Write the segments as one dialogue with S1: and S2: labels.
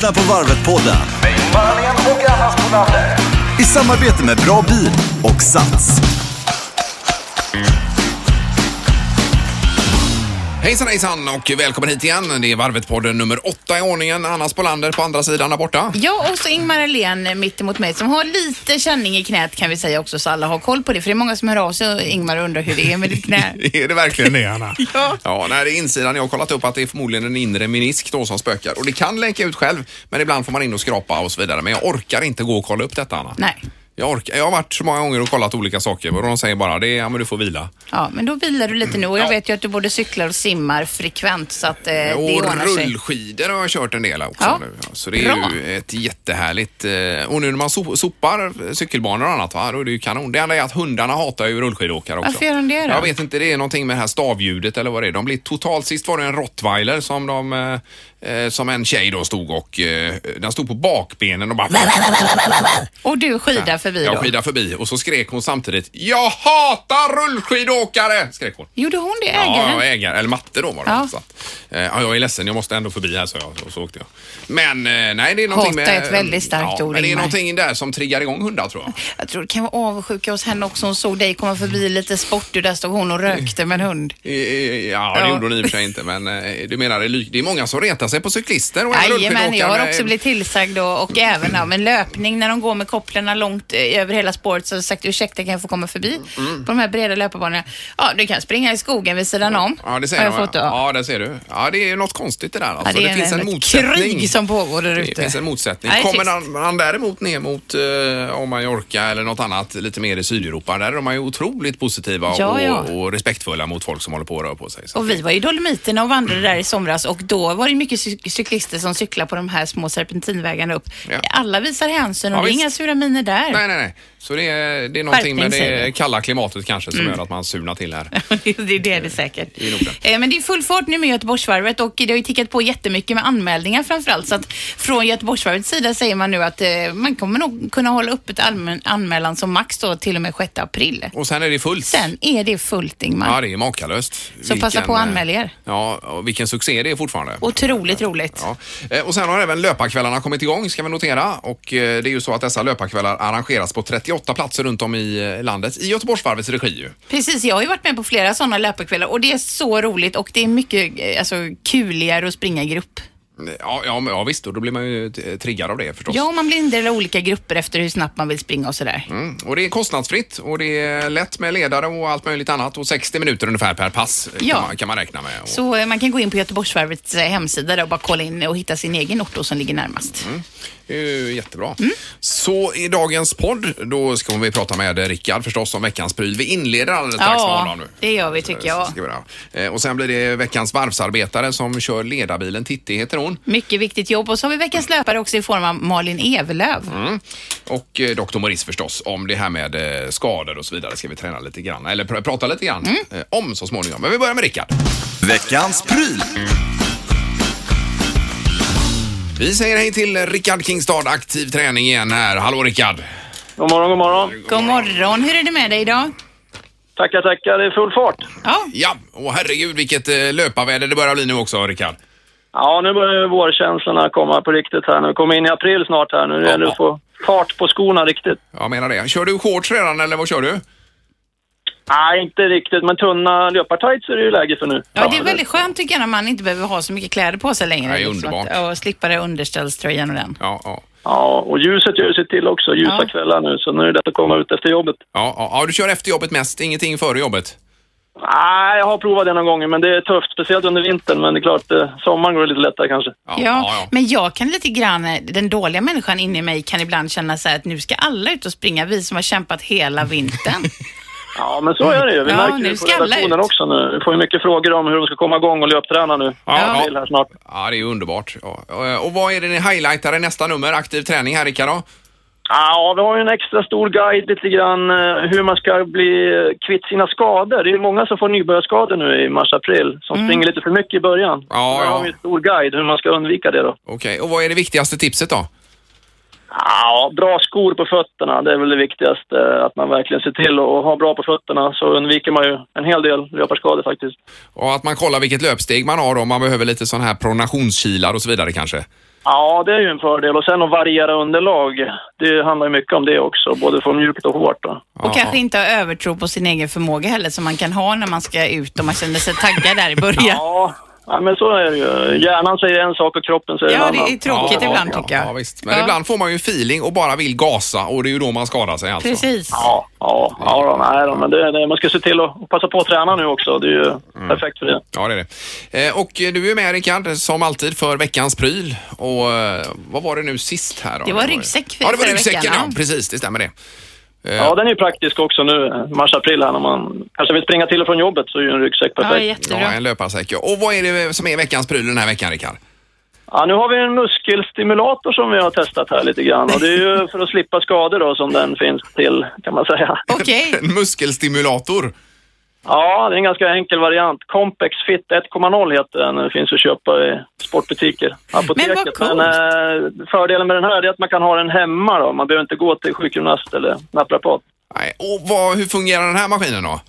S1: lyssnar på Varvet-podden i samarbete med Bra Bil och Sats.
S2: Hejsan hejsan och välkommen hit igen. Det är Varvet-podden nummer åtta i ordningen. Anna Spolander på andra sidan där borta.
S3: Ja, och så Ingmar Ahlén mitt emot mig som har lite känning i knät kan vi säga också så alla har koll på det. För det är många som hör av sig och Ingmar undrar hur det är med ditt knä.
S2: är det verkligen det Anna?
S3: Ja.
S2: Ja, nej, det är insidan. Jag har kollat upp att det är förmodligen en inre menisk då som spökar. Och det kan läka ut själv, men ibland får man in och skrapa och så vidare. Men jag orkar inte gå och kolla upp detta Anna.
S3: Nej.
S2: Jag, orkar, jag har varit så många gånger och kollat olika saker och de säger bara det, ja men du får vila.
S3: Ja, men då vilar du lite nu och jag
S2: Ja.
S3: vet ju att du både cyklar och simmar frekvent så att eh, det
S2: och
S3: ordnar sig.
S2: rullskidor har jag kört en del också
S3: Ja.
S2: nu. Så det är
S3: Bra.
S2: ju ett jättehärligt... eh, Och nu när man so- sopar cykelbanor och annat, va, då är det ju kanon. Det enda är att hundarna hatar ju rullskidåkare också.
S3: Varför gör de det då?
S2: Jag vet inte, det är någonting med det här stavljudet eller vad det är. De blir totalt... Sist var det en rottweiler som de... eh, eh, Som en tjej då stod och... eh, Den stod på bakbenen och bara...
S3: Och du skidar förbi
S2: Jag
S3: då?
S2: skidade förbi och så skrek hon samtidigt Jag hatar rullskidåkare! Skrek hon.
S3: Gjorde hon det,
S2: Ja,
S3: ägaren?
S2: ja, ägare, eller matte då var det.
S3: Ja.
S2: Så att, eh, ja, jag är ledsen, jag måste ändå förbi här så jag, och så åkte jag. Men eh, nej, det är någonting
S3: Hata
S2: med...
S3: är ett väldigt starkt
S2: ja,
S3: ord,
S2: Men det är
S3: Ingmar.
S2: någonting där som triggar igång hundar tror jag.
S3: Jag tror det kan vara avundsjuka hos henne också. Hon såg dig komma förbi lite sportig. Där stod hon och rökte med en hund.
S2: Eh, eh, Ja, det
S3: Ja.
S2: gjorde hon i och för sig inte, men eh, du menar det är ly- det är många som retar sig på cyklister och även
S3: Jajamän, jag har också blivit tillsagd och, och även ja, men löpning när de går med kopplarna långt eh, över hela spåret så har jag sagt ursäkta kan jag få komma förbi
S2: Mm.
S3: på de här breda löparbanorna. Ja, du kan springa i skogen vid sidan om.
S2: Ja, det ser
S3: jag fått då.
S2: Ja, det ser du. Ja, det är något konstigt det där. Alltså.
S3: Ja, det är
S2: finns en
S3: ett
S2: motsättning.
S3: krig som pågår där
S2: Det
S3: ute.
S2: finns en motsättning.
S3: Ja, det
S2: Kommer
S3: trist.
S2: han, han däremot ner mot eh, om Mallorca eller något annat lite mer i Sydeuropa, där är de ju otroligt positiva
S3: Ja,
S2: och,
S3: ja.
S2: och respektfulla mot folk som håller på att röra på sig. Så.
S3: Och vi var i Dolomiterna och vandrade där i somras och då var det mycket cy- cyklister som cyklar på de här små serpentinvägarna upp.
S2: Ja.
S3: Alla visar hänsyn och
S2: Ja,
S3: det är
S2: visst.
S3: inga sura miner där.
S2: Nej, nej, nej. Så det är, det är någonting med det kalla klimatet kanske som gör att man surnar till här.
S3: det är det det är säkert.
S2: I Norden.
S3: Eh, Men det är full fart nu med Göteborgsvarvet och det har ju tickat på jättemycket med anmälningar framförallt. Så att från Göteborgsvarvets sida säger man nu att eh, man kommer nog kunna hålla upp ett anmälan som max då till och med 6 april.
S2: Och sen är det fullt.
S3: Sen är det fullt Ingmar.
S2: Ja, det är makalöst.
S3: Så passa på att
S2: eh,
S3: anmäla er.
S2: Ja, och vilken succé det är fortfarande.
S3: Otroligt roligt.
S2: Ja. Eh, Och sen har även löparkvällarna kommit igång ska vi notera och eh, det är ju så att dessa löparkvällar arrangeras på 38 platser runt om i eh, landet i Göteborgsvarvets regi.
S3: Precis, jag har ju varit med på flera sådana löparkvällar och det är så roligt och det är mycket alltså, kuligare att springa i grupp.
S2: Ja, ja, men, ja visst, och då blir man ju t- triggad av det förstås.
S3: Ja, och man blir indelad i olika grupper efter hur snabbt man vill springa och sådär.
S2: Mm. Och det är kostnadsfritt och det är lätt med ledare och allt möjligt annat och 60 minuter ungefär per pass eh,
S3: Ja.
S2: kan, man, kan man räkna med. Och,
S3: Så eh, man kan gå in på Göteborgsvarvets eh, hemsida där och bara kolla in och hitta sin egen ort då som ligger närmast.
S2: Det är ju jättebra.
S3: Mm.
S2: Så i dagens podd, då ska vi prata med Rickard förstås om veckans pryl. Vi inleder alldeles strax med honom nu.
S3: det gör vi tycker jag.
S2: Eh, Och sen blir det veckans varvsarbetare som kör ledarbilen. Titti heter hon.
S3: Mycket viktigt jobb och så har vi veckans löpare också i form av Malin Evelöv.
S2: Mm. Och eh, Dr. Morris förstås. Om det här med eh, skador och så vidare ska vi träna lite grann. Eller pr- prata lite grann
S3: Mm.
S2: eh, om så småningom. Men vi börjar med Rickard.
S1: Veckans pryl.
S2: Vi säger hej till Rickard Kingstad, aktiv träning igen här. Hallå Rickard!
S4: God morgon, god morgon.
S3: God morgon, hur är det med dig idag?
S4: Tackar, tackar. Det är full fart.
S3: Ja,
S2: Ja, och herregud vilket eh, löparväder det börjar bli nu också Rickard.
S4: Ja, nu börjar vårkänslorna komma på riktigt här nu. Vi kommer in i april snart här. Nu gäller det att få fart på skorna riktigt.
S2: Jag menar det. Kör du shorts redan eller vad kör du?
S4: Nej, inte riktigt, men tunna löpartights är det ju läge för nu.
S3: ja det är väldigt skönt tycker jag när man inte behöver ha så mycket kläder på sig längre.
S2: Nej,
S3: liksom,
S2: underbart.
S3: att- Och slippa det underställströjan och den.
S2: Ja, ja.
S4: Ja, och ljuset gör sitt till också. Ljusa
S3: Ja.
S4: kvällar nu, så nu är det lätt att komma ut efter jobbet.
S2: Ja, ja, ja, du kör efter jobbet mest, ingenting före jobbet?
S4: Nej, jag har provat det någon gång, men det är tufft. Speciellt under vintern, men det är klart, eh, sommaren går det lite lättare kanske.
S2: Ja,
S3: Ja,
S2: ja, ja.
S3: men jag kan lite grann, eh, den dåliga människan inne i mig kan ibland känna så här att nu ska alla ut och springa, vi som har kämpat hela vintern.
S4: Ja, men så är det ju. Vi
S3: Ja,
S4: märker det på redaktionen
S3: ut.
S4: också nu. Vi får ju mycket frågor om hur de ska komma igång och löpträna nu.
S2: Ja,
S4: Ja, här snart.
S2: Ja, det är underbart. Ja. Och- Och vad är det ni highlightar i nästa nummer, aktiv träning här Rickard?
S4: Ja, vi har ju en extra stor guide lite grann eh, hur man ska bli kvitt sina skador. Det är ju många som får nybörjarskador nu i mars-april som springer lite för mycket i början.
S2: Mm. Ja, ja.
S4: har vi en stor guide hur man ska undvika det då.
S2: Okej, och vad är det viktigaste tipset då?
S4: Ja, bra skor på fötterna, det är väl det viktigaste. Att man verkligen ser till att ha bra på fötterna så undviker man ju en hel del löparskador faktiskt.
S2: Och att man kollar vilket löpsteg man har om man behöver lite sån här pronationskilar och så vidare kanske?
S4: Ja, det är ju en fördel. Och sen att variera underlag, det handlar ju mycket om det också, både från mjukt och hårt. Då.
S3: Och kanske inte ha övertro på sin egen förmåga heller som man kan ha när man ska ut och man känner sig taggad där i början.
S4: Ja, ja, men så är det ju. Hjärnan säger en sak och kroppen säger en
S3: Ja,
S4: annan.
S3: det är tråkigt
S2: Ja,
S3: ibland
S2: ja,
S3: tycker jag.
S2: Ja, visst. Men
S3: Ja.
S2: ibland får man ju feeling och bara vill gasa och det är ju då man skadar sig alltså.
S3: Precis.
S4: Ja, ja, ja då, nej då, men det, det, man ska se till att passa på att träna nu också. Det är ju
S2: Mm.
S4: perfekt för det.
S2: Ja, det är det. Eh, och eh, du är med Rickard, som alltid, för veckans pryl. Och eh, vad var det nu sist här då?
S3: Det var ryggsäck för-
S2: Ja, det var
S3: förra
S2: ryggsäcken,
S3: veckan,
S2: ja.
S3: ja.
S2: Precis, det stämmer det. Eh,
S4: Ja, den är ju praktisk också nu, mars-april här, när man kanske vill springa till och från jobbet så är ju en ryggsäck
S3: Ja,
S4: perfekt.
S3: jättebra.
S2: Ja, en löparsäck. ja. Och vad är det som är veckans pryl den här veckan, Rickard?
S4: Ja, nu har vi en muskelstimulator som vi har testat här lite grann och det är ju för att slippa skador då som den finns till, kan man säga.
S3: Okej.
S2: En muskelstimulator.
S4: Ja, det är en ganska enkel variant. Compex Fit 1.0 heter den. Den finns att köpa i sportbutiker, apoteket.
S3: vad coolt.
S4: Men, eh, fördelen med den här är att man kan ha den hemma då. Man behöver inte gå till sjukgymnast eller naprapat.
S2: Nej. Och vad, hur fungerar den här maskinen då?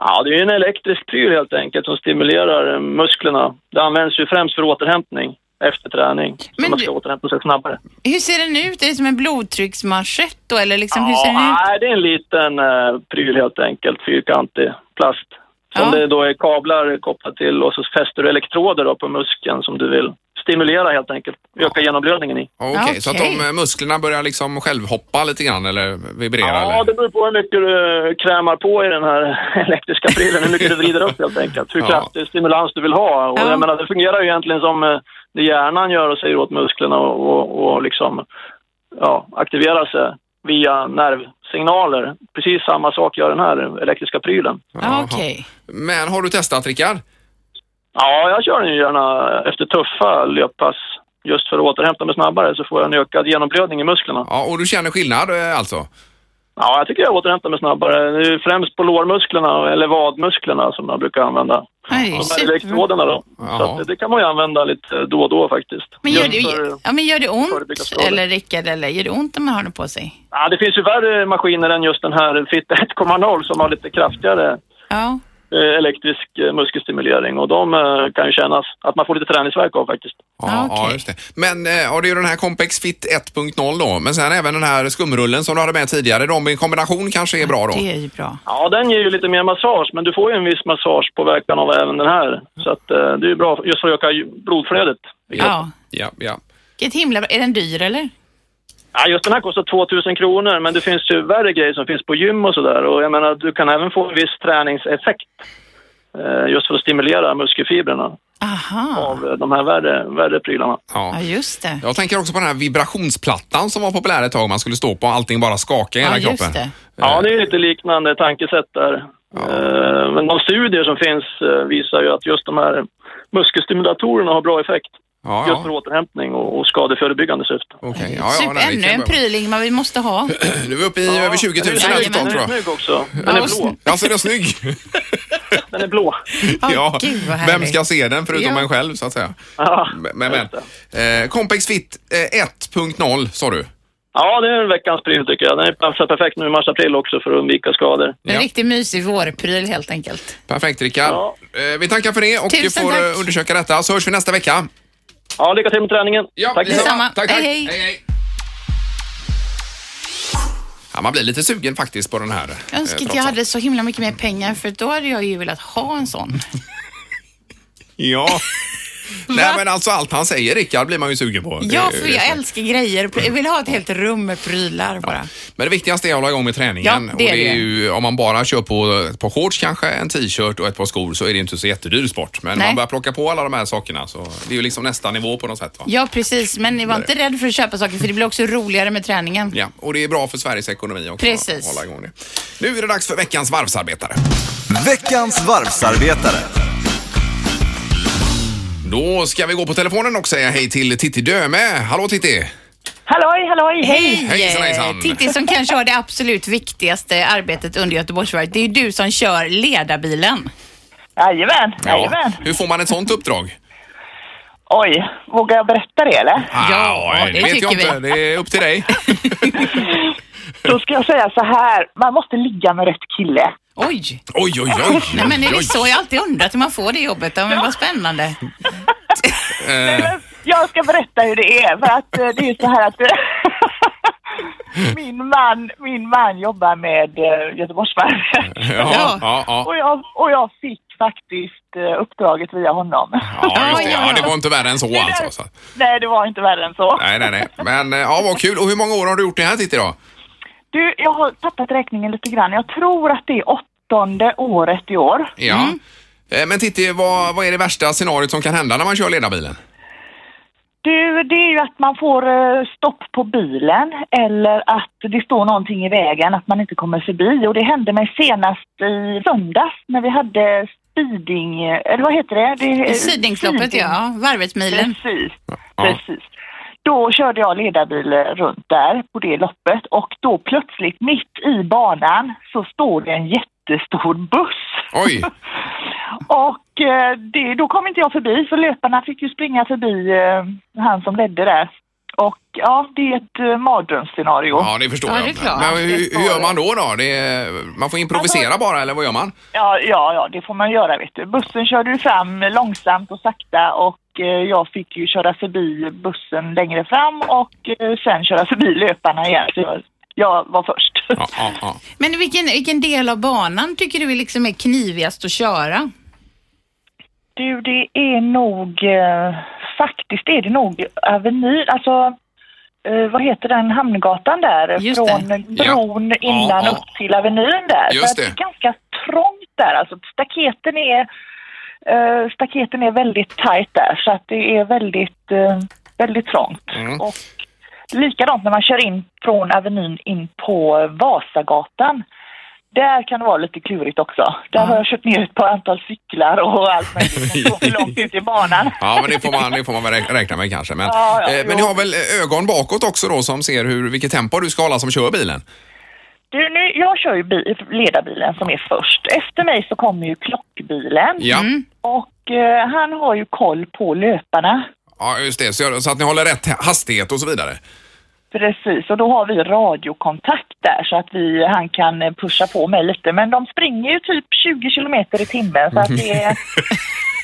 S4: Ja, det är ju en elektrisk pryl helt enkelt som stimulerar eh, musklerna. Det används ju främst för återhämtning efter träning. Så
S3: Men
S4: man ska
S3: du-
S4: återhämta sig snabbare.
S3: Hur ser den ut? Är det som en blodtrycksmanschett då eller liksom hur ser den
S4: Ja,
S3: ut?
S4: nej, det är en liten uh, pryl helt enkelt, fyrkantig plast. Som
S3: Ja.
S4: det då är kablar kopplat till och så fäster du elektroder då på muskeln som du vill stimulera helt enkelt. Öka genomblödningen i.
S2: Okej,
S3: Okej.
S2: så att de eh, musklerna börjar liksom självhoppa lite grann eller vibrera?
S4: Ja,
S2: eller?
S4: det beror på hur mycket du krämar på i den här elektriska prylen, hur mycket du vrider upp helt enkelt. Hur
S2: Ja.
S4: kraftig stimulans du vill ha. Och
S3: Ja.
S4: jag menar, det fungerar ju egentligen som eh, det hjärnan gör och säger åt musklerna och, och, och liksom ja, aktivera sig via nervsignaler. Precis samma sak gör den här elektriska prylen.
S3: Okej.
S2: Men har du testat, Rickard?
S4: Ja, jag kör den ju gärna efter tuffa löppass. Just för att återhämta mig snabbare så får jag en ökad genomblödning i musklerna.
S2: Ja, och du känner skillnad eh, alltså?
S4: Ja, jag tycker jag återhämtar mig snabbare. Det är främst på lårmusklerna eller vadmusklerna som man brukar använda.
S3: Ja, ju
S4: De här elektroderna då.
S2: Jaha.
S4: Så det, kan man ju använda lite då och då faktiskt.
S3: Men gör det,
S4: för-
S3: ja, men gör det ont, eller Rickard, eller gör det ont när man har den på sig?
S4: ja, det finns ju värre maskiner än just den här Fit 1.0 som har lite kraftigare
S3: Ja.
S4: Eh, elektrisk eh, muskelstimulering och de eh, kan ju kännas att man får lite träningsvärk av faktiskt.
S2: Ja,
S3: Ja,
S2: ja
S3: okej.
S2: just det. Men ja, det är ju den här Compex Fit 1.0 då, men sen även den här skumrullen som du hade med tidigare. De i kombination kanske är bra då?
S3: Det är ju bra.
S4: Ja, den ger ju lite mer massage, men du får ju en viss massagepåverkan av även den här. Så att det är ju bra just för att öka blodflödet.
S3: Ja.
S2: Ja, ja.
S3: Vilket himla bra. Är den dyr eller?
S4: Ja, just den här kostar 2000 kronor, men det finns ju värre grejer som finns på gym och sådär. Och jag menar, du kan även få en viss träningseffekt. eh, Just för att stimulera muskelfibrerna
S3: Aha.
S4: av eh, de här värre, värre prylarna.
S2: ja.
S3: Ja, just det.
S2: Jag tänker också på den här vibrationsplattan som var populär ett tag. Man skulle stå på och allting bara skaka i hela
S3: Ja, just
S2: kroppen.
S3: det.
S4: Ja, det är lite liknande tankesätt där. Eh, Men de studier som finns eh, visar ju att just de här muskelstimulatorerna har bra effekt.
S2: Ja,
S4: Just för
S2: ja.
S4: återhämtning och och skadeförebyggande syfte.
S2: Okej, ja, ja, nej, det
S3: ännu en
S2: vara-
S3: pryl Ingmar vi måste ha.
S2: Nu är vi uppe i över 20 000
S4: den är,
S2: här totalt
S4: den
S2: tror
S4: är
S2: jag.
S4: snygg också. Den
S3: Ja,
S4: är blå.
S2: Ja, så är den snygg?
S4: Den är blå.
S3: Ja, gud.
S2: Vem ska se den förutom
S3: Ja.
S2: en själv så att säga?
S4: Ja,
S2: Men, men. Eh, Compex Fit eh, 1.0 sa du?
S4: Ja, det är veckans pryl tycker jag. Den passar perfekt nu i mars-april också för att undvika skador.
S3: En
S2: Ja.
S3: riktigt mysig vårpryl helt enkelt.
S2: Perfekt Rickard.
S4: Ja.
S2: Eh, vi tackar för det och
S3: Tusen
S2: får
S3: tack.
S2: eh, undersöka detta så hörs vi nästa vecka.
S4: Ja, lycka till med träningen.
S2: Ja,
S4: Tack.
S3: Detsamma.
S2: Tack, tack.
S3: Hej, hej.
S2: hej. Ja, man blir lite sugen faktiskt på den här.
S3: Jag
S2: eh,
S3: önskar att
S2: trots
S3: jag hade så himla mycket mer pengar för då hade jag ju velat ha en sån.
S2: Ja. Nej men alltså allt han säger Rickard blir man ju sugen på.
S3: Ja, för jag älskar grejer. Jag vill ha ett helt rum med prylar bara.
S2: Men det viktigaste är att hålla igång med träningen.
S3: Ja, det är
S2: och det är
S3: det.
S2: ju, om man bara kör på ett par shorts kanske, en t-shirt och ett par skor så är det inte så jättedyr sport. Men
S3: Nej.
S2: man börjar plocka på alla de här sakerna så det är ju liksom nästa nivå på något sätt. Va?
S3: Ja, precis. Men ni var inte rädd för att köpa saker för det blir också roligare med träningen.
S2: Ja, och det är bra för Sveriges ekonomi också.
S3: Precis.
S2: Att hålla igång det. Nu är det dags för veckans varvsarbetare.
S1: Veckans varvsarbetare.
S2: Då ska vi gå på telefonen och säga hej till Titti Döme. Hallå Titti!
S5: Halloj, halloj, hej!
S2: Hejsan, hejsan.
S3: Titti som kanske har det absolut viktigaste arbetet under Göteborgsvarvet. Det är ju du som kör ledarbilen.
S5: Jajamän, jajamän.
S2: Hur får man ett sånt uppdrag?
S5: Oj, vågar jag berätta det eller?
S3: Ja,
S2: Ah,
S3: det
S2: vet jag
S3: vi.
S2: inte. Det är upp till dig.
S5: Då ska jag säga så här, man måste ligga med rätt kille.
S3: Oj!
S2: Oj, oj, oj.
S3: Nej men är det så? Jag har alltid undrat hur man får det jobbet. Ja, men vad spännande.
S2: Eh,
S5: jag ska berätta hur det är. För att eh, det är så här att eh, min, man, min man jobbar med Göteborgsvarvet.
S2: Ja, ja, ja.
S5: Och, jag, och jag fick faktiskt uppdraget via honom.
S2: Ja, just det.
S3: Ja, ja,
S2: Ja, det
S3: ja.
S2: var inte värre än så
S5: Det
S2: alltså. Så.
S5: Nej, det var inte värre än så.
S2: Nej, nej, nej. Men ja, vad kul. Och hur många år har du gjort det här Titti då?
S5: Du, jag har tappat räkningen lite grann. Jag tror att det är åttonde året i år.
S2: Ja. Eh, Men Titti, vad, vad är det värsta scenariot som kan hända när man kör ledarbilen?
S5: Du, det är ju att man får eh, stopp på bilen eller att det står någonting i vägen, att man inte kommer förbi. Och det hände mig senast i söndags när vi hade speeding, eh, eller vad heter det? det
S3: Sidingfloppet,
S5: speeding.
S3: ja. Varvetsmilen.
S5: Precis,
S2: Ja.
S5: precis. Då körde jag ledarbil runt där på det loppet och då plötsligt mitt i banan så står det en jättestor buss.
S2: Oj!
S5: Och eh, det, då kom inte jag förbi så löparna fick ju springa förbi eh, han som ledde där. Och ja, det är ett eh, mardrömsscenario.
S2: Ja, det förstår
S3: Ja,
S2: jag.
S3: det.
S2: Men hur, hur gör man då? då? Det är, man får improvisera bara, eller vad gör man?
S5: Ja, ja, ja, det får man göra vet du. Bussen körde ju fram långsamt och sakta och jag fick ju köra förbi bussen längre fram och eh, sen köra förbi löparna igen. Så jag, var först.
S2: Ja, ja, ja.
S3: Men vilken, vilken del av banan tycker du liksom är knivigast att köra?
S5: Du, det är nog, eh, faktiskt är det nog Avenyn, alltså eh, vad heter den hamngatan där?
S3: Just
S5: Från
S3: det.
S5: bron
S2: Ja.
S5: innan
S2: Ja, ja.
S5: upp till Avenyn där.
S2: Just det.
S5: det är ganska trångt där, alltså staketen är, eh, staketen är väldigt tajt där så att det är väldigt, eh, väldigt trångt.
S2: Mm.
S5: Och likadant när man kör in från Avenyn in på Vasagatan. Där kan det vara lite klurigt också. Där har jag kört ner ett par antal cyklar och allt möjligt som för långt ut i banan.
S2: ja men det får man, det får man väl räk- räkna med kanske. Men,
S5: Ja, ja,
S2: eh, men ni har väl ögon bakåt också då som ser hur, vilket tempo du ska hålla som kör bilen?
S5: Du, nu, jag kör ju bi- ledarbilen som är först. Efter mig så kommer ju klockbilen
S2: Ja,
S5: och eh, han har ju koll på löparna.
S2: ja just det. Så, så att ni håller rätt hastighet och så vidare.
S5: Precis, och då har vi radiokontakt där så att vi, han kan eh, pusha på mig lite. Men de springer ju typ 20 kilometer i timmen så att det är,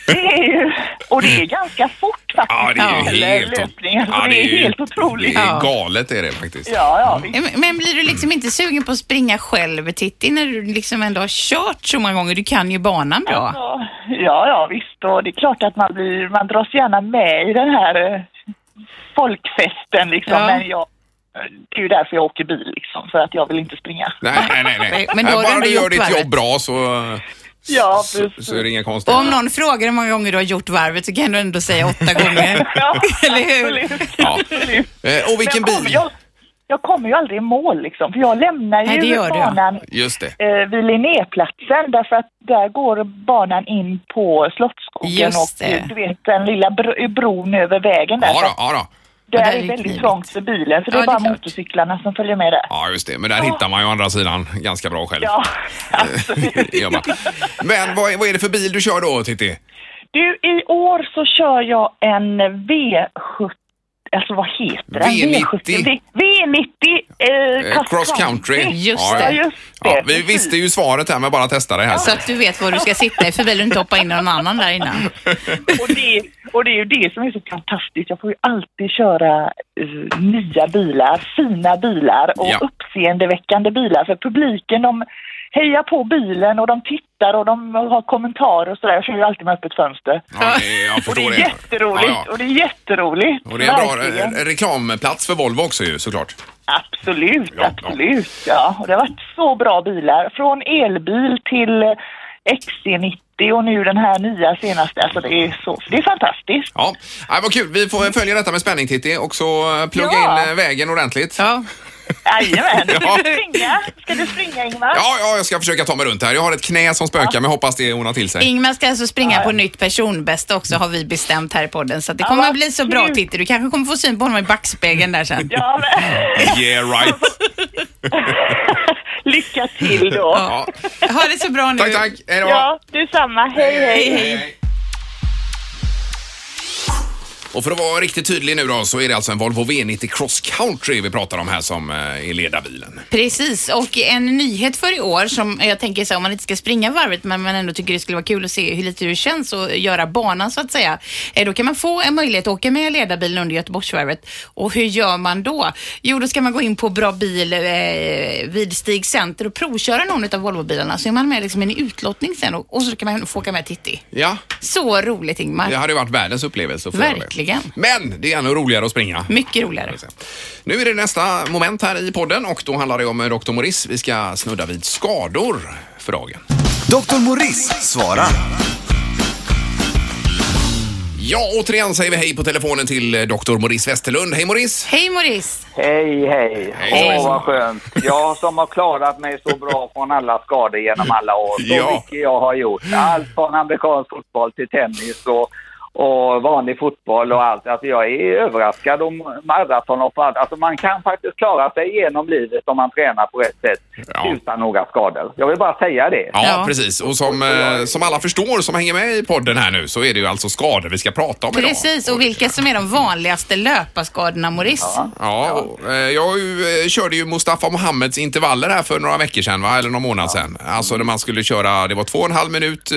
S5: det är ju, och det är ganska fort faktiskt.
S2: Ja, det är ju
S5: Eller
S2: helt,
S5: löpningen,
S2: ja,
S5: det är
S2: ju-
S5: helt otroligt.
S2: Det är galet är det faktiskt.
S5: Ja, ja, visst.
S3: Men, blir du liksom inte sugen på att springa själv, Titti, när du liksom ändå har kört så många gånger? Du kan ju banan bra.
S5: Ja, ja, ja, visst. Och det är klart att man, blir, man dras gärna med i den här eh, folkfesten liksom.
S3: Ja.
S5: Men jag, det är ju därför jag åker bil liksom, för att jag vill inte springa.
S2: Nej, nej, nej. nej.
S3: Men då har du
S2: Bara
S3: ändå
S2: du gör ditt jobb bra så,
S5: Ja,
S2: så,
S5: precis.
S2: så är det inga konstigt.
S3: Och om någon frågar hur många gånger du har gjort varvet så kan du ändå säga åtta gånger.
S5: Ja,
S3: Eller hur?
S5: absolut.
S2: Ja.
S5: absolut.
S2: Eh, och vilken
S5: Men jag kommer-
S2: bil?
S5: Jag, jag kommer ju aldrig i mål liksom, för jag lämnar
S3: Nej, det
S5: ju
S3: gör du, ja.
S5: banan
S2: Just det.
S5: eh, vid Linnéplatsen därför att där går banan in på Slottsskogen
S3: Just
S5: och
S3: det.
S5: du vet den lilla bro, bron över vägen där.
S2: Ja,
S5: Så
S2: då, ja, då.
S5: Där
S3: är
S5: är
S3: det
S5: väldigt trångt för bilen så det
S3: Ja,
S5: är
S3: det är
S5: bara motorcyklarna som följer med där.
S2: ja, just det. Men där hittar man ju å andra sidan ganska bra själv.
S5: Ja, absolut.
S2: Det gör man. Men vad är, vad är det för bil du kör då, Titti?
S5: Du, i år så kör jag en V70, alltså vad heter den?
S2: V90.
S5: V70, V- V90 eh,
S2: Eh, Cross country.
S3: Just
S2: ja,
S5: Ja,
S3: det.
S5: just det.
S2: Ja, vi visste ju svaret här men bara testa det här.
S3: Så att du vet var du ska sitta i för bilen och inte hoppa in någon annan där innan.
S5: Och det, och det är ju det som är så fantastiskt. Jag får ju alltid köra eh, nya bilar, fina bilar och
S2: Ja.
S5: uppseendeväckande bilar. För publiken de hejar på bilen och de tittar och de har kommentarer och sådär. Jag kör ju alltid med öppet fönster.
S2: Ja, det, jag
S5: Och det är
S2: det.
S5: jätteroligt.
S2: Ja, ja.
S5: Och det är jätteroligt.
S2: Och det är en bra
S5: Verkligen.
S2: eh, reklamplats för Volvo också ju såklart.
S5: Absolut,
S2: Ja,
S5: absolut. Ja. Och det har varit så bra bilar. Från elbil till eh, XC90 och nu den här nya senaste. Alltså det är så, det är fantastiskt.
S2: Ja, ja vad kul. Vi får följa detta med spänning Titti och så eh, plugga
S5: Ja.
S2: in eh, vägen ordentligt.
S3: Ja.
S5: Jajamän. Ska
S2: Ja.
S5: du springa? Ska du springa Ingmar?
S2: Ja, ja, jag ska försöka ta mig runt här. Jag har ett knä som spökar men jag hoppas det ordnar till sig.
S3: Ingmar ska alltså springa på nytt personbästa också har vi bestämt här i podden. Så att det kommer att bli så bra. Titti. Du kanske kommer få syn på honom i backspegeln där sen.
S5: Ja, men,
S2: Yeah right.
S5: lycka till då.
S3: Ja. Ha det så bra nu.
S2: Tack, tack. Hej då.
S5: Ja, detsamma. Hej, hej.
S3: Hej, hej.
S2: Och för att vara riktigt tydlig nu då så är det alltså en Volvo V90 Cross Country vi pratar om här som eh, är ledarbilen.
S3: Precis, och en nyhet för i år som jag tänker så här, om man inte ska springa varvet men man ändå tycker det skulle vara kul att se hur lite det känns och göra banan så att säga. Eh, Då kan man få en möjlighet att åka med ledarbilen under Göteborgsvarvet. Och hur gör man då? Jo, då ska man gå in på Bra Bil eh, vid Stig Center och provköra någon av Volvobilarna så är man med liksom i en utlottning sen och, och så kan man få åka med Titti.
S2: Ja,
S3: Så roligt Ingmar.
S2: det hade varit världens upplevelse. det.
S3: Verkligen.
S2: Men det är ännu roligare att springa.
S3: Mycket roligare.
S2: Nu är det nästa moment här i podden och då handlar det om eh, Dr. Morris. Vi ska snudda vid skador för dagen.
S1: Dr. Morris svarar.
S2: Ja, återigen säger vi hej på telefonen till eh, Dr. Morris Westerlund. Hej Morris!
S3: Hej Maurice!
S6: Hej, hej. Åh, vad skönt. Jag som har klarat mig så bra från alla skador genom alla år. Så
S2: Ja.
S6: mycket jag har gjort. Allt från amerikansk fotboll till tennis och, och vanlig fotboll och allt. Alltså jag är överraskad om maratonlopp och allt. Alltså man kan faktiskt klara sig genom livet om man tränar på rätt sätt
S2: Ja.
S6: utan några skador. Jag vill bara säga det.
S2: Ja,
S3: Ja.
S2: precis. Och som, eh, som alla förstår som hänger med i podden här nu så är det ju alltså skador vi ska prata om idag.
S3: Precis, och vilka som är de vanligaste löparskadorna Maurice?
S2: Ja, och, eh, jag ju, eh, körde ju Mustafa Mohammeds intervaller här för några veckor sedan, va? eller någon månad sedan. Alltså när man skulle köra, det var två och en halv minut, eh,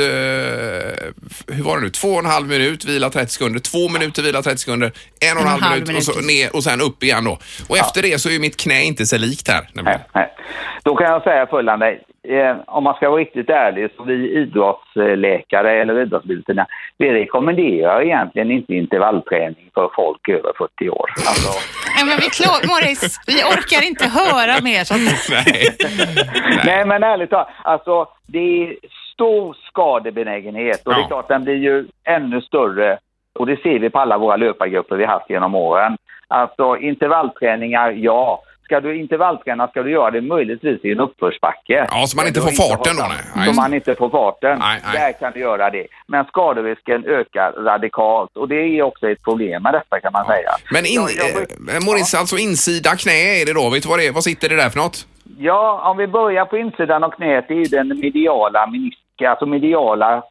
S2: hur var det nu? Två och en halv minut, vila 30 sekunder, två minuter, vila 30 sekunder, en och en halv minut, och, så ner, och sen upp igen då. Och efter det så är mitt knä inte så likt här.
S6: Nej, nej. Då kan jag säga följande. Eh, om man ska vara riktigt ärlig så vi idrottsläkare eller idrottsbilderna, vi rekommenderar egentligen inte intervallträning för folk över 40 år. Alltså,
S3: Nej, men vi klar, Maurice, vi orkar inte höra mer sånt.
S2: Nej.
S6: nej. men ärligt talat, alltså det är stor skadebenägenhet och det
S2: Ja.
S6: är klart den blir ju ännu större och det ser vi på alla våra löpargrupper vi haft genom åren. Alltså intervallträningar, ja. Ska du intervallträna ska du göra det möjligtvis i en uppförsbacke.
S2: Ja, så man inte får farten då, nej.
S6: Så man inte får farten.
S2: Nej, nej.
S6: Där kan du göra det. Men skaderisken ökar radikalt och det är också ett problem med detta kan man säga.
S2: Men in,
S6: Jag-
S2: eh, Maurice, alltså insida knä är det då. Vet du vad det är? Vad sitter det där för något?
S6: Ja, om vi börjar på insidan av knät, det är den mediala meniska, alltså mediala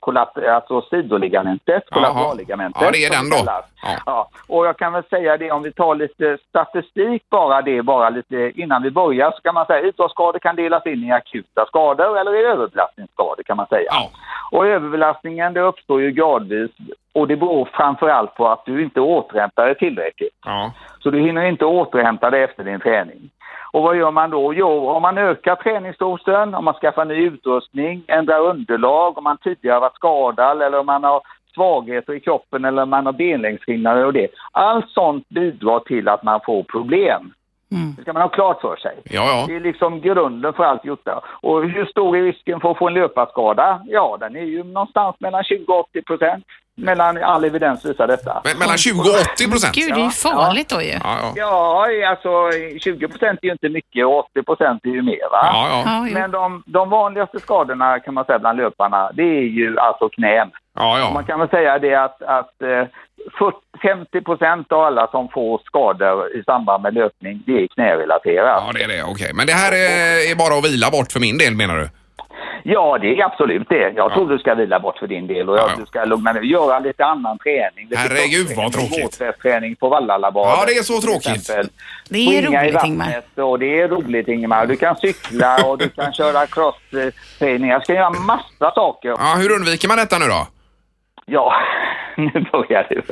S6: alltså sidoligamentet, kollateralligamentet.
S2: Ja, det är den då. Ja.
S6: Ja. och jag kan väl säga det om vi tar lite statistik bara det, bara lite innan vi börjar så kan man säga idrottsskador kan delas in i akuta skador eller i överbelastningsskador kan man säga.
S2: Ja.
S6: Och överbelastningen det uppstår ju gradvis och det beror framför allt på att du inte återhämtar dig tillräckligt.
S2: Ja.
S6: Så du hinner inte återhämta dig efter din träning. Och vad gör man då? Jo, om man ökar träningsdosen, om man skaffar ny utrustning, ändrar underlag, om man tidigare varit skadad eller om man har svagheter i kroppen eller om man har benlängdsskillnader och det. Allt sånt bidrar till att man får problem. Det ska man ha klart för sig.
S2: Ja, ja.
S6: Det är liksom grunden för allt gjort där. Och hur stor är risken för att få en löparskada? Ja, den är ju någonstans mellan 20 och 80 procent. Mellan all evidens visar detta.
S2: Men, mellan 20 och 80 procent?
S3: Gud, det är ju farligt då ju.
S2: Ja, ja.
S6: Ja, alltså 20 procent är ju inte mycket och 80 procent är ju mer va?
S2: Ja, ja.
S6: Men de, de vanligaste skadorna kan man säga bland löparna, det är ju alltså knän.
S2: ja,
S6: Man
S2: ja.
S6: kan väl säga det att, att eh, 40, 50 procent av alla som får skador i samband med löpning, det är knärelaterat.
S2: Ja, det är det. Okej. Men det här är, är bara att vila bort för min del menar du?
S6: Ja, det är absolut det. Jag tror du ska vila bort för din del och jag,
S2: Ja, ja.
S6: du ska lugna ner Göra lite annan träning. Lite
S2: Herregud, vad tråkigt.
S6: Våtvästträning på Vallallabadet.
S2: Ja, det är så tråkigt.
S3: Det är roligt
S6: vattnet och det är roligt Ingemar. Du kan cykla och du kan köra crossträning. Jag ska göra massa saker.
S2: Ja, hur undviker man detta nu då?
S6: Ja, nu börjar du.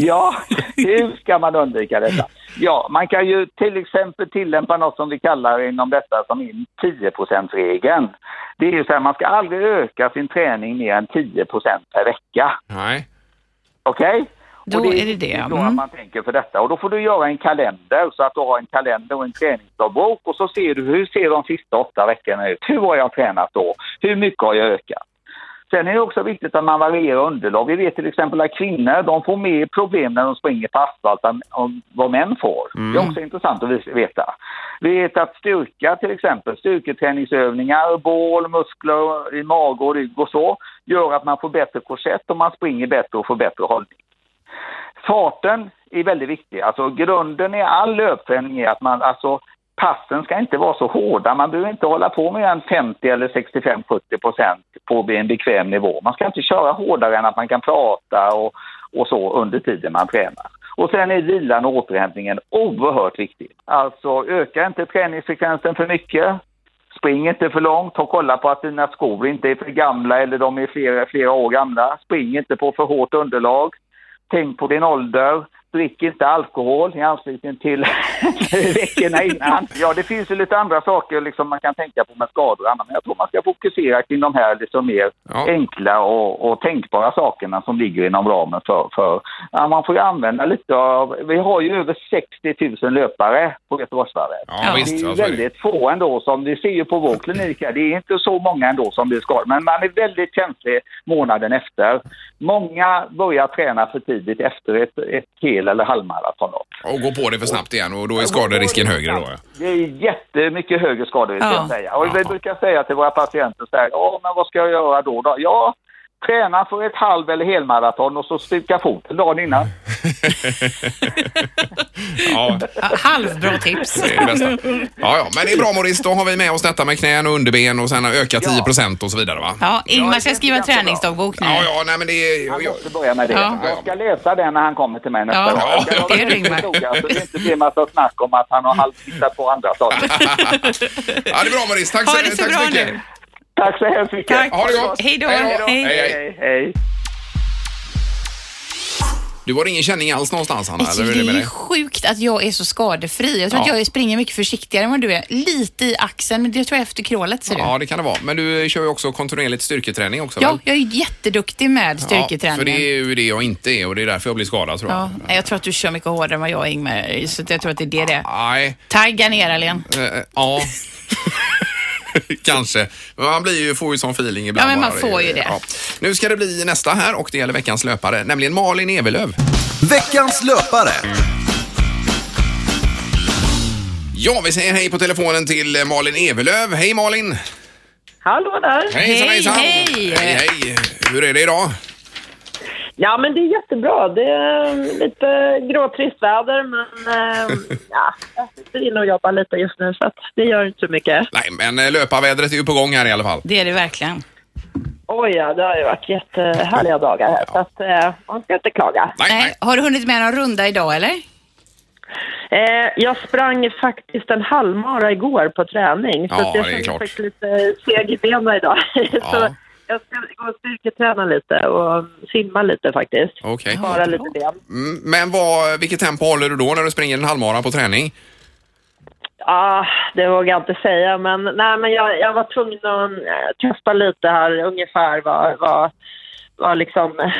S6: Ja, hur ska man undvika detta? Ja, man kan ju till exempel tillämpa något som vi kallar inom detta som är 10 regeln Det är ju så här, man ska aldrig öka sin träning mer än 10% per vecka.
S2: Nej.
S6: Okej?
S3: Då
S6: Och
S3: är det det,
S6: Då
S3: mm.
S6: att man tänker för detta. Och då får du göra en kalender så att du har en kalender och en träningsdagbok och så ser du hur ser de sista åtta veckorna ut. Hur har jag tränat då? Hur mycket har jag ökat? Sen är det också viktigt att man varierar underlag. Vi vet till exempel att kvinnor de får mer problem när de springer på asfalt än vad män får. Det är också intressant att veta. Vi vet att styrka till exempel, styrketräningsövningar, bål, muskler i mage och rygg och så, gör att man får bättre korsett och man springer bättre och får bättre hållning. Farten är väldigt viktig. Alltså grunden i all löpträning är att man, alltså passen ska inte vara så hårda. Man behöver inte hålla på med en 50 eller 65-70 procent på en bekväm nivå. Man ska inte köra hårdare än att man kan prata och, och så under tiden man tränar. Och sen är vilan och återhämtningen oerhört viktig. Alltså öka inte träningsfrekvensen för mycket. Spring inte för långt. och kolla på att dina skor inte är för gamla eller de är flera, flera år gamla. Spring inte på för hårt underlag. Tänk på din ålder. Drick inte alkohol i anslutning till veckorna innan. Ja, det finns ju lite andra saker liksom man kan tänka på med skador och annat, men jag tror man ska fokusera kring de här liksom mer
S2: Ja.
S6: enkla och, och tänkbara sakerna som ligger inom ramen för, för ja, man får ju använda lite av, vi har ju över 60 000 löpare på Göteborgsvarvet.
S2: Ja,
S3: Ja.
S6: Det
S2: visst.
S6: är väldigt få ändå som vi ser ju på vår klinik här. Det är inte så många ändå som blir skadade. Men man är väldigt känslig månaden efter. Många börjar träna för tidigt efter ett, ett hel eller halvmaratonlopp.
S2: Och gå på det för snabbt igen och då är skaderisken högre då. ja.
S6: Det är jättemycket högre skaderisk
S3: Ja.
S6: kan jag säga. Och vi brukar säga till våra patienter så här, ja men vad ska jag göra då? då? Ja, träna för ett halv eller helmaraton och så stuka foten dagen innan.
S2: Ja,
S3: Ja, Halvbra tips.
S2: det är det bästa. Ja, ja, men det är bra Maurice. Då har vi med oss detta med knän och underben och sen öka 10 procent och så vidare va?
S3: Ja, Ingmar ska
S6: Ja,
S3: skriva träningsdagbok nu.
S2: Ja, ja, nej men det är...
S6: Han
S2: Ja,
S6: måste börja med det.
S3: Ja.
S6: Jag ska läsa den när han kommer till mig nästa
S3: Ja,
S6: gång. Jag ska
S3: det är
S6: vara
S3: Ingmar.
S6: Så det inte blir massa snack om att han har halvtittat på andra saker.
S2: ja, det är bra Maurice. Tack,
S3: Ha det så
S2: tack
S3: bra
S2: mycket.
S3: nu.
S6: Tack så hemskt mycket.
S3: Tack.
S2: Ha det gott.
S3: Hej då.
S2: Hej då.
S3: Hej.
S2: Hej, hej. Du har ingen känning alls någonstans Anna?
S3: Alltså,
S2: eller
S3: det
S2: hur är det
S3: är ju sjukt att jag är så skadefri. Jag tror att
S2: Ja.
S3: jag springer mycket försiktigare än vad du är. Lite i axeln, men det tror jag efter krålet ser du.
S2: Ja, det kan det vara. Men du kör ju också kontinuerligt styrketräning också
S3: Ja,
S2: väl?
S3: jag är jätteduktig med
S2: Ja, för det är ju det jag inte är och det är därför jag blir skadad tror jag.
S3: Ja, jag tror att du kör mycket hårdare än vad jag är Ingmar, så att jag tror att det är det det är.
S2: Nej,
S3: Tagga ner Alen.
S2: eh, ja. Kanske. Man blir ju, får ju sån feeling ibland.
S3: Ja, men man
S2: bara.
S3: får ju det.
S2: Nu ska det bli nästa här och det gäller veckans löpare, nämligen Malin Evelöv.
S1: Veckans löpare.
S2: Ja, vi säger hej på telefonen till Malin Evelöv. Hej Malin!
S7: Hallå där!
S2: Hejsan,
S3: Hej,
S2: hejsan.
S3: hej.
S2: hej! Hej, Hur är det idag?
S7: Ja, men det är jättebra. Det är lite gråtrist väder, men eh, ja, jag sitter inne och jobbar lite just nu, så att det gör inte så mycket.
S2: Nej, men eh, löparvädret är ju på gång här i alla fall.
S3: Det är det verkligen.
S7: Oj, ja, det har ju varit jättehärliga dagar här, så att eh, man ska inte klaga.
S2: Nej,
S3: Nej, har du hunnit med någon runda idag eller?
S7: Eh, jag sprang faktiskt en halvmara igår på träning, så
S2: Ja,
S7: jag
S2: det är
S7: känner
S2: klart.
S7: faktiskt lite seg i benen idag. så jag ska gå och styrketräna lite och simma lite faktiskt.
S2: Okej.
S7: Bara lite ben.
S2: Mm, Men vad, vilket tempo håller du då när du springer en halvmara på träning?
S7: Ja, det vågar jag inte säga, men, nej, men jag, jag var tvungen att eh, testa lite här ungefär vad, vad, vad liksom eh,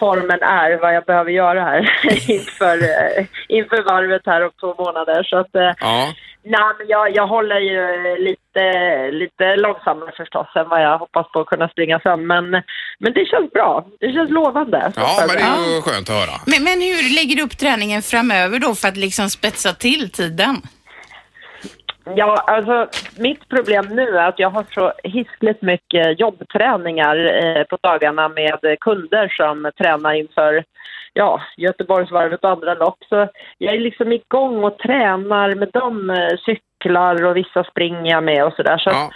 S7: formen är, vad jag behöver göra här inför, eh, inför varvet här om två månader. Så att, eh,
S2: Ja.
S7: nej, men jag, jag håller ju lite, lite långsammare förstås än vad jag hoppas på att kunna springa sen, men, men det känns bra. Det känns lovande.
S2: Ja, men det är ju skönt att höra.
S3: Men, men hur lägger du upp träningen framöver då för att liksom spetsa till tiden?
S7: Ja, alltså mitt problem nu är att jag har så hiskligt mycket jobbträningar eh, på dagarna med kunder som tränar inför ja, Göteborgsvarvet och andra lopp. Så jag är liksom igång och tränar med dem, eh, cyklar och vissa springer jag med och sådär. Så
S2: Ja.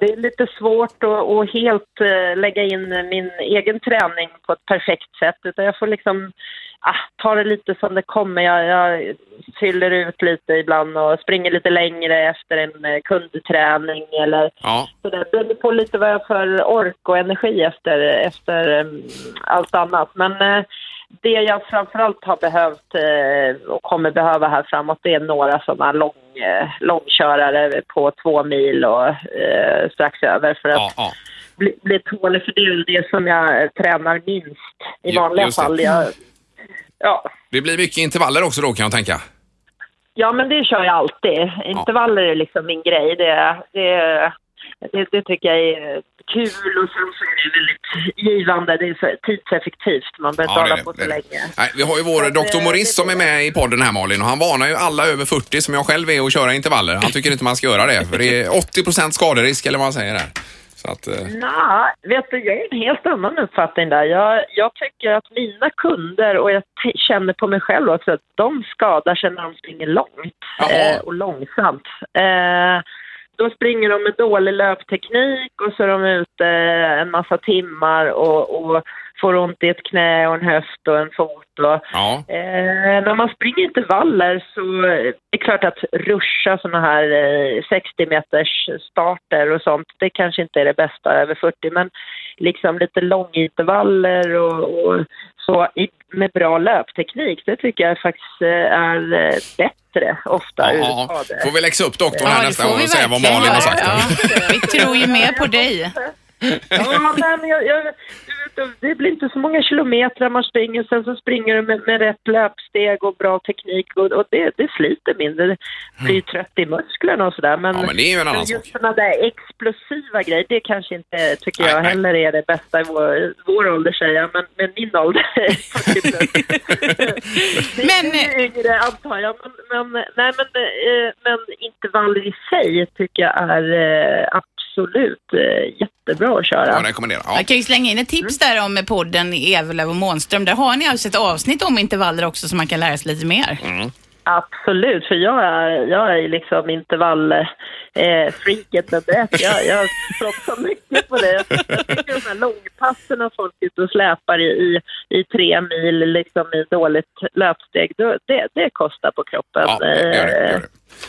S7: det är lite svårt att, att helt eh, lägga in min egen träning på ett perfekt sätt. Utan jag får liksom ah, ta det lite som det kommer. Jag, jag fyller ut lite ibland och springer lite längre efter en eh, kundträning eller
S2: Ja.
S7: så det beror på lite vad jag för ork och energi efter, efter um, allt annat. Men eh, det jag framförallt har behövt eh, och kommer behöva här framåt det är några sådana lång, långkörare på två mil och eh, strax över för att
S2: Ja, ja.
S7: bli, bli tålig. För det är det som jag tränar minst i vanliga fall. Jag, ja.
S2: Det blir mycket intervaller också då kan jag tänka.
S7: Ja, men det kör jag alltid. Intervaller är liksom min grej. Det, det, det, det tycker jag är kul och sen så är det väldigt givande. Det är så tidseffektivt. Man behöver inte
S2: Ja,
S7: hålla på så länge.
S2: Nej, vi har ju vår doktor
S7: eh,
S2: Morris som är med i podden här Malin och han varnar ju alla över 40 som jag själv är att köra intervaller. Han tycker inte man ska göra det för det är 80% skaderisk eller vad man säger där. Så att, eh,
S7: Nej, vet du, jag har en helt annan uppfattning där. Jag, jag tycker att mina kunder, och jag känner på mig själv också, att de skadar sig när de springer långt eh, och långsamt. Eh, då springer de med dålig löpteknik och så är de ute en massa timmar och, och får ont i ett knä och en höft och en fot. Och,
S2: ja.
S7: Eh, när man springer intervaller så är det klart att ruscha sådana här eh, 60 meters starter och sånt, det kanske inte är det bästa över 40, men liksom lite långintervaller och, och så i, med bra löpteknik, det tycker jag faktiskt eh, är eh, bättre ofta.
S2: Ja, får vi läxa upp doktorn här
S3: det
S2: nästa gång och säga vad Malin har sagt.
S3: Ja, vi tror ju mer på dig.
S7: Ja, men jag, jag, det blir inte så många kilometer man springer, sen så springer du med, med rätt löpsteg och bra teknik och, och det, det sliter mindre. Det blir trött i musklerna och sådär. Men,
S2: Ja, men det är ju en annan
S7: just
S2: sak.
S7: sådana där explosiva grejer, det kanske inte, tycker
S2: Nej,
S7: jag,
S2: nej.
S7: heller är det bästa i vår, vår ålder säger jag, men, men min ålder är 40 plus. Det
S3: Men-
S7: är ju yngre antar jag, men, men, nej, men, eh, men intervaller i sig tycker jag är eh, absolut eh, jättebra att köra.
S2: Jag rekommenderar. Ja.
S3: Jag kan ju slänga in ett tips där om podden Evelöv och Månström. Där har ni alltså ett avsnitt om intervaller också så man kan lära sig lite mer.
S7: Absolut, för jag är, jag är liksom intervall-freaket nummer ett. Jag, jag så mycket på det. Jag tycker de här långpassen och folk ute och släpar i, i, i tre mil liksom i dåligt löpsteg, då, det, det kostar på kroppen.
S2: Ja, det gör det. Gör det.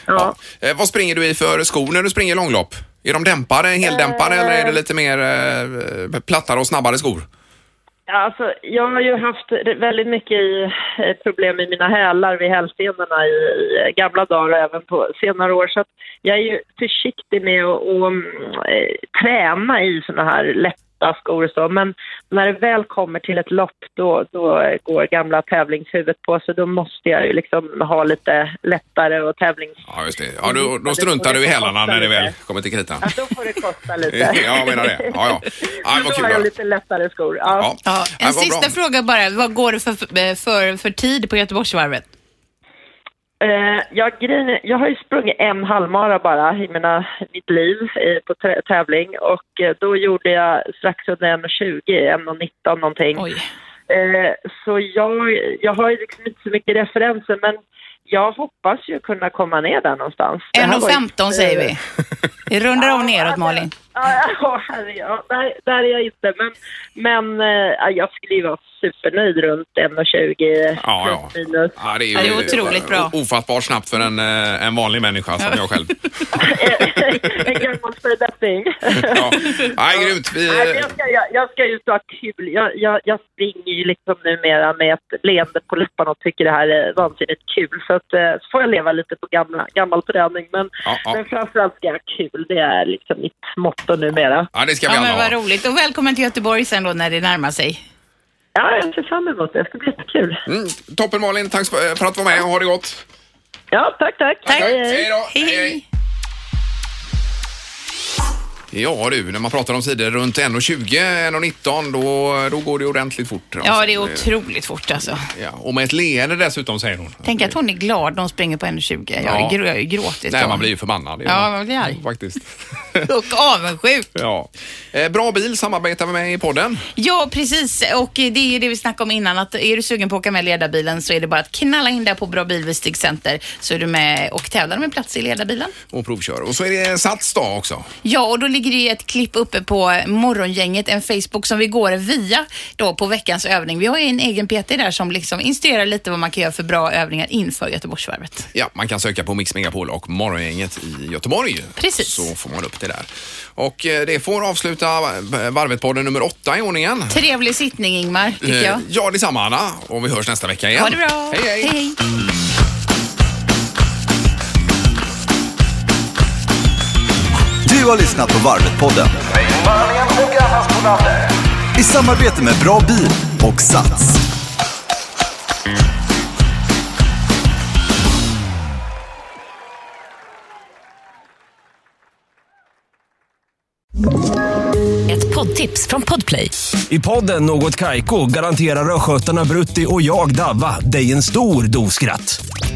S7: Ja.
S2: Ja. Eh, vad springer du i för skor när du springer långlopp? Är de dämpare, heldämpare eller är det lite mer eh, plattare och snabbare skor?
S7: Ja, Alltså, jag har ju haft väldigt mycket i, eh, problem med mina hälar vid hälsenorna i, i gamla dagar och även på senare år. Så jag är ju försiktig med att mm, eh, träna i såna här lätta skor och så. Men när det väl kommer till ett lopp då, då går gamla tävlingshuvudet på. Så då måste jag ju liksom ha lite lättare och tävlings...
S2: Ja, just det. Ja, då, då struntar du i hälarna när det väl kommer till kritan.
S7: Ja, då får det kosta lite.
S2: Ja, jag menar det. Ja, ja. Ja, vad
S7: då
S2: kul.
S7: har jag
S2: då.
S7: lite lättare skor. Ja.
S2: Ja.
S3: En sista
S2: bra.
S3: fråga bara. Vad går det för, för, för tid på Göteborgsvarvet?
S7: Eh, jag, grejen jag har ju sprungit en halvmara bara i mina, mitt liv eh, på tä- tävling och eh, då gjorde jag strax under 1,20, 1,19 någonting.
S3: Oj.
S7: Eh, så jag, jag har ju liksom inte så mycket referenser men jag hoppas ju kunna komma ner där någonstans. Det här var ju-
S3: 1,15 säger vi. Vi rundar av neråt Malin.
S7: Ja, ja. Där, där är jag inte. Men, men eh, ja, jag skulle ju vara supernöjd runt 1,20
S2: Ja, ja.
S7: minus.
S2: Ja, det är ju
S3: det är otroligt bra.
S2: ofattbart snabbt för en, eh, en vanlig människa som jag själv.
S7: en gammal fördetting.
S2: Ja. Nej, grymt. Vi,
S7: Nej, jag, ska, jag, jag ska ju ha kul. Jag, jag, jag springer ju liksom numera med ett leende på läpparna och tycker det här är vansinnigt kul. Så, att, eh, så får jag leva lite på gamla, gammal träning. Men,
S2: Ja, ja.
S7: men framförallt ska jag ha kul. Det är liksom mitt motto numera.
S2: ja, det ska vi
S3: Ja,
S2: alla
S3: men vad
S2: ha.
S3: roligt. Och välkommen till Göteborg sen då när det närmar sig.
S7: Ja, jag ser fram emot det. Det ska bli jättekul.
S2: Mm, toppen Malin, tack för för att du var med. Ha det gott.
S7: Ja, tack, tack.
S3: Tack.
S7: Hej, hej.
S2: Hej då.
S3: Hej, hej.
S2: Ja du, när man pratar om sidor runt 1.20, 1.19 då, då går det ordentligt fort.
S3: Ja, det är otroligt fort alltså.
S2: Ja, och med ett leende dessutom säger hon.
S3: Tänk att hon är glad när hon springer på 1,20. Jag,
S2: Ja.
S3: har ju gråtit.
S2: Nej,
S3: då.
S2: man blir ju förbannad.
S3: Ja, man. blir arg.
S2: Faktiskt.
S3: Och avundsjuk.
S2: ja. Eh, bra bil samarbetar vi med i podden.
S3: Ja, precis. Och det är ju det vi snackade om innan. Att är du sugen på att åka med ledarbilen så är det bara att knalla in där på Bra Bil vid Stig Center så är du med och tävlar med plats i ledarbilen.
S2: Och provkör. Och så är det Sats dag också.
S3: Ja, och då ligger det ett klipp uppe på Morgongänget, en Facebook som vi går via då på veckans övning. Vi har ju en egen PT där som liksom instruerar lite vad man kan göra för bra övningar inför Göteborgsvarvet.
S2: Ja, man kan söka på Mix Megapol och Morgongänget i Göteborg.
S3: Precis.
S2: Så får man upp det där. Och eh, det får avsluta Varvet-podden nummer åtta i ordningen.
S3: Trevlig sittning Ingmar, tycker
S2: Eh,
S3: jag.
S2: Ja, detsamma Anna. Och vi hörs nästa vecka igen.
S3: Ha det bra.
S2: Hej, hej.
S3: hej.
S1: Du har lyssnat på Varvet-podden i samarbete med Bra Bil och Sats.
S8: Ett poddtips från Podplay.
S9: I podden Något Kaiko garanterar östgötarna Brutti och jag, Davva, dig en stor dos skratt.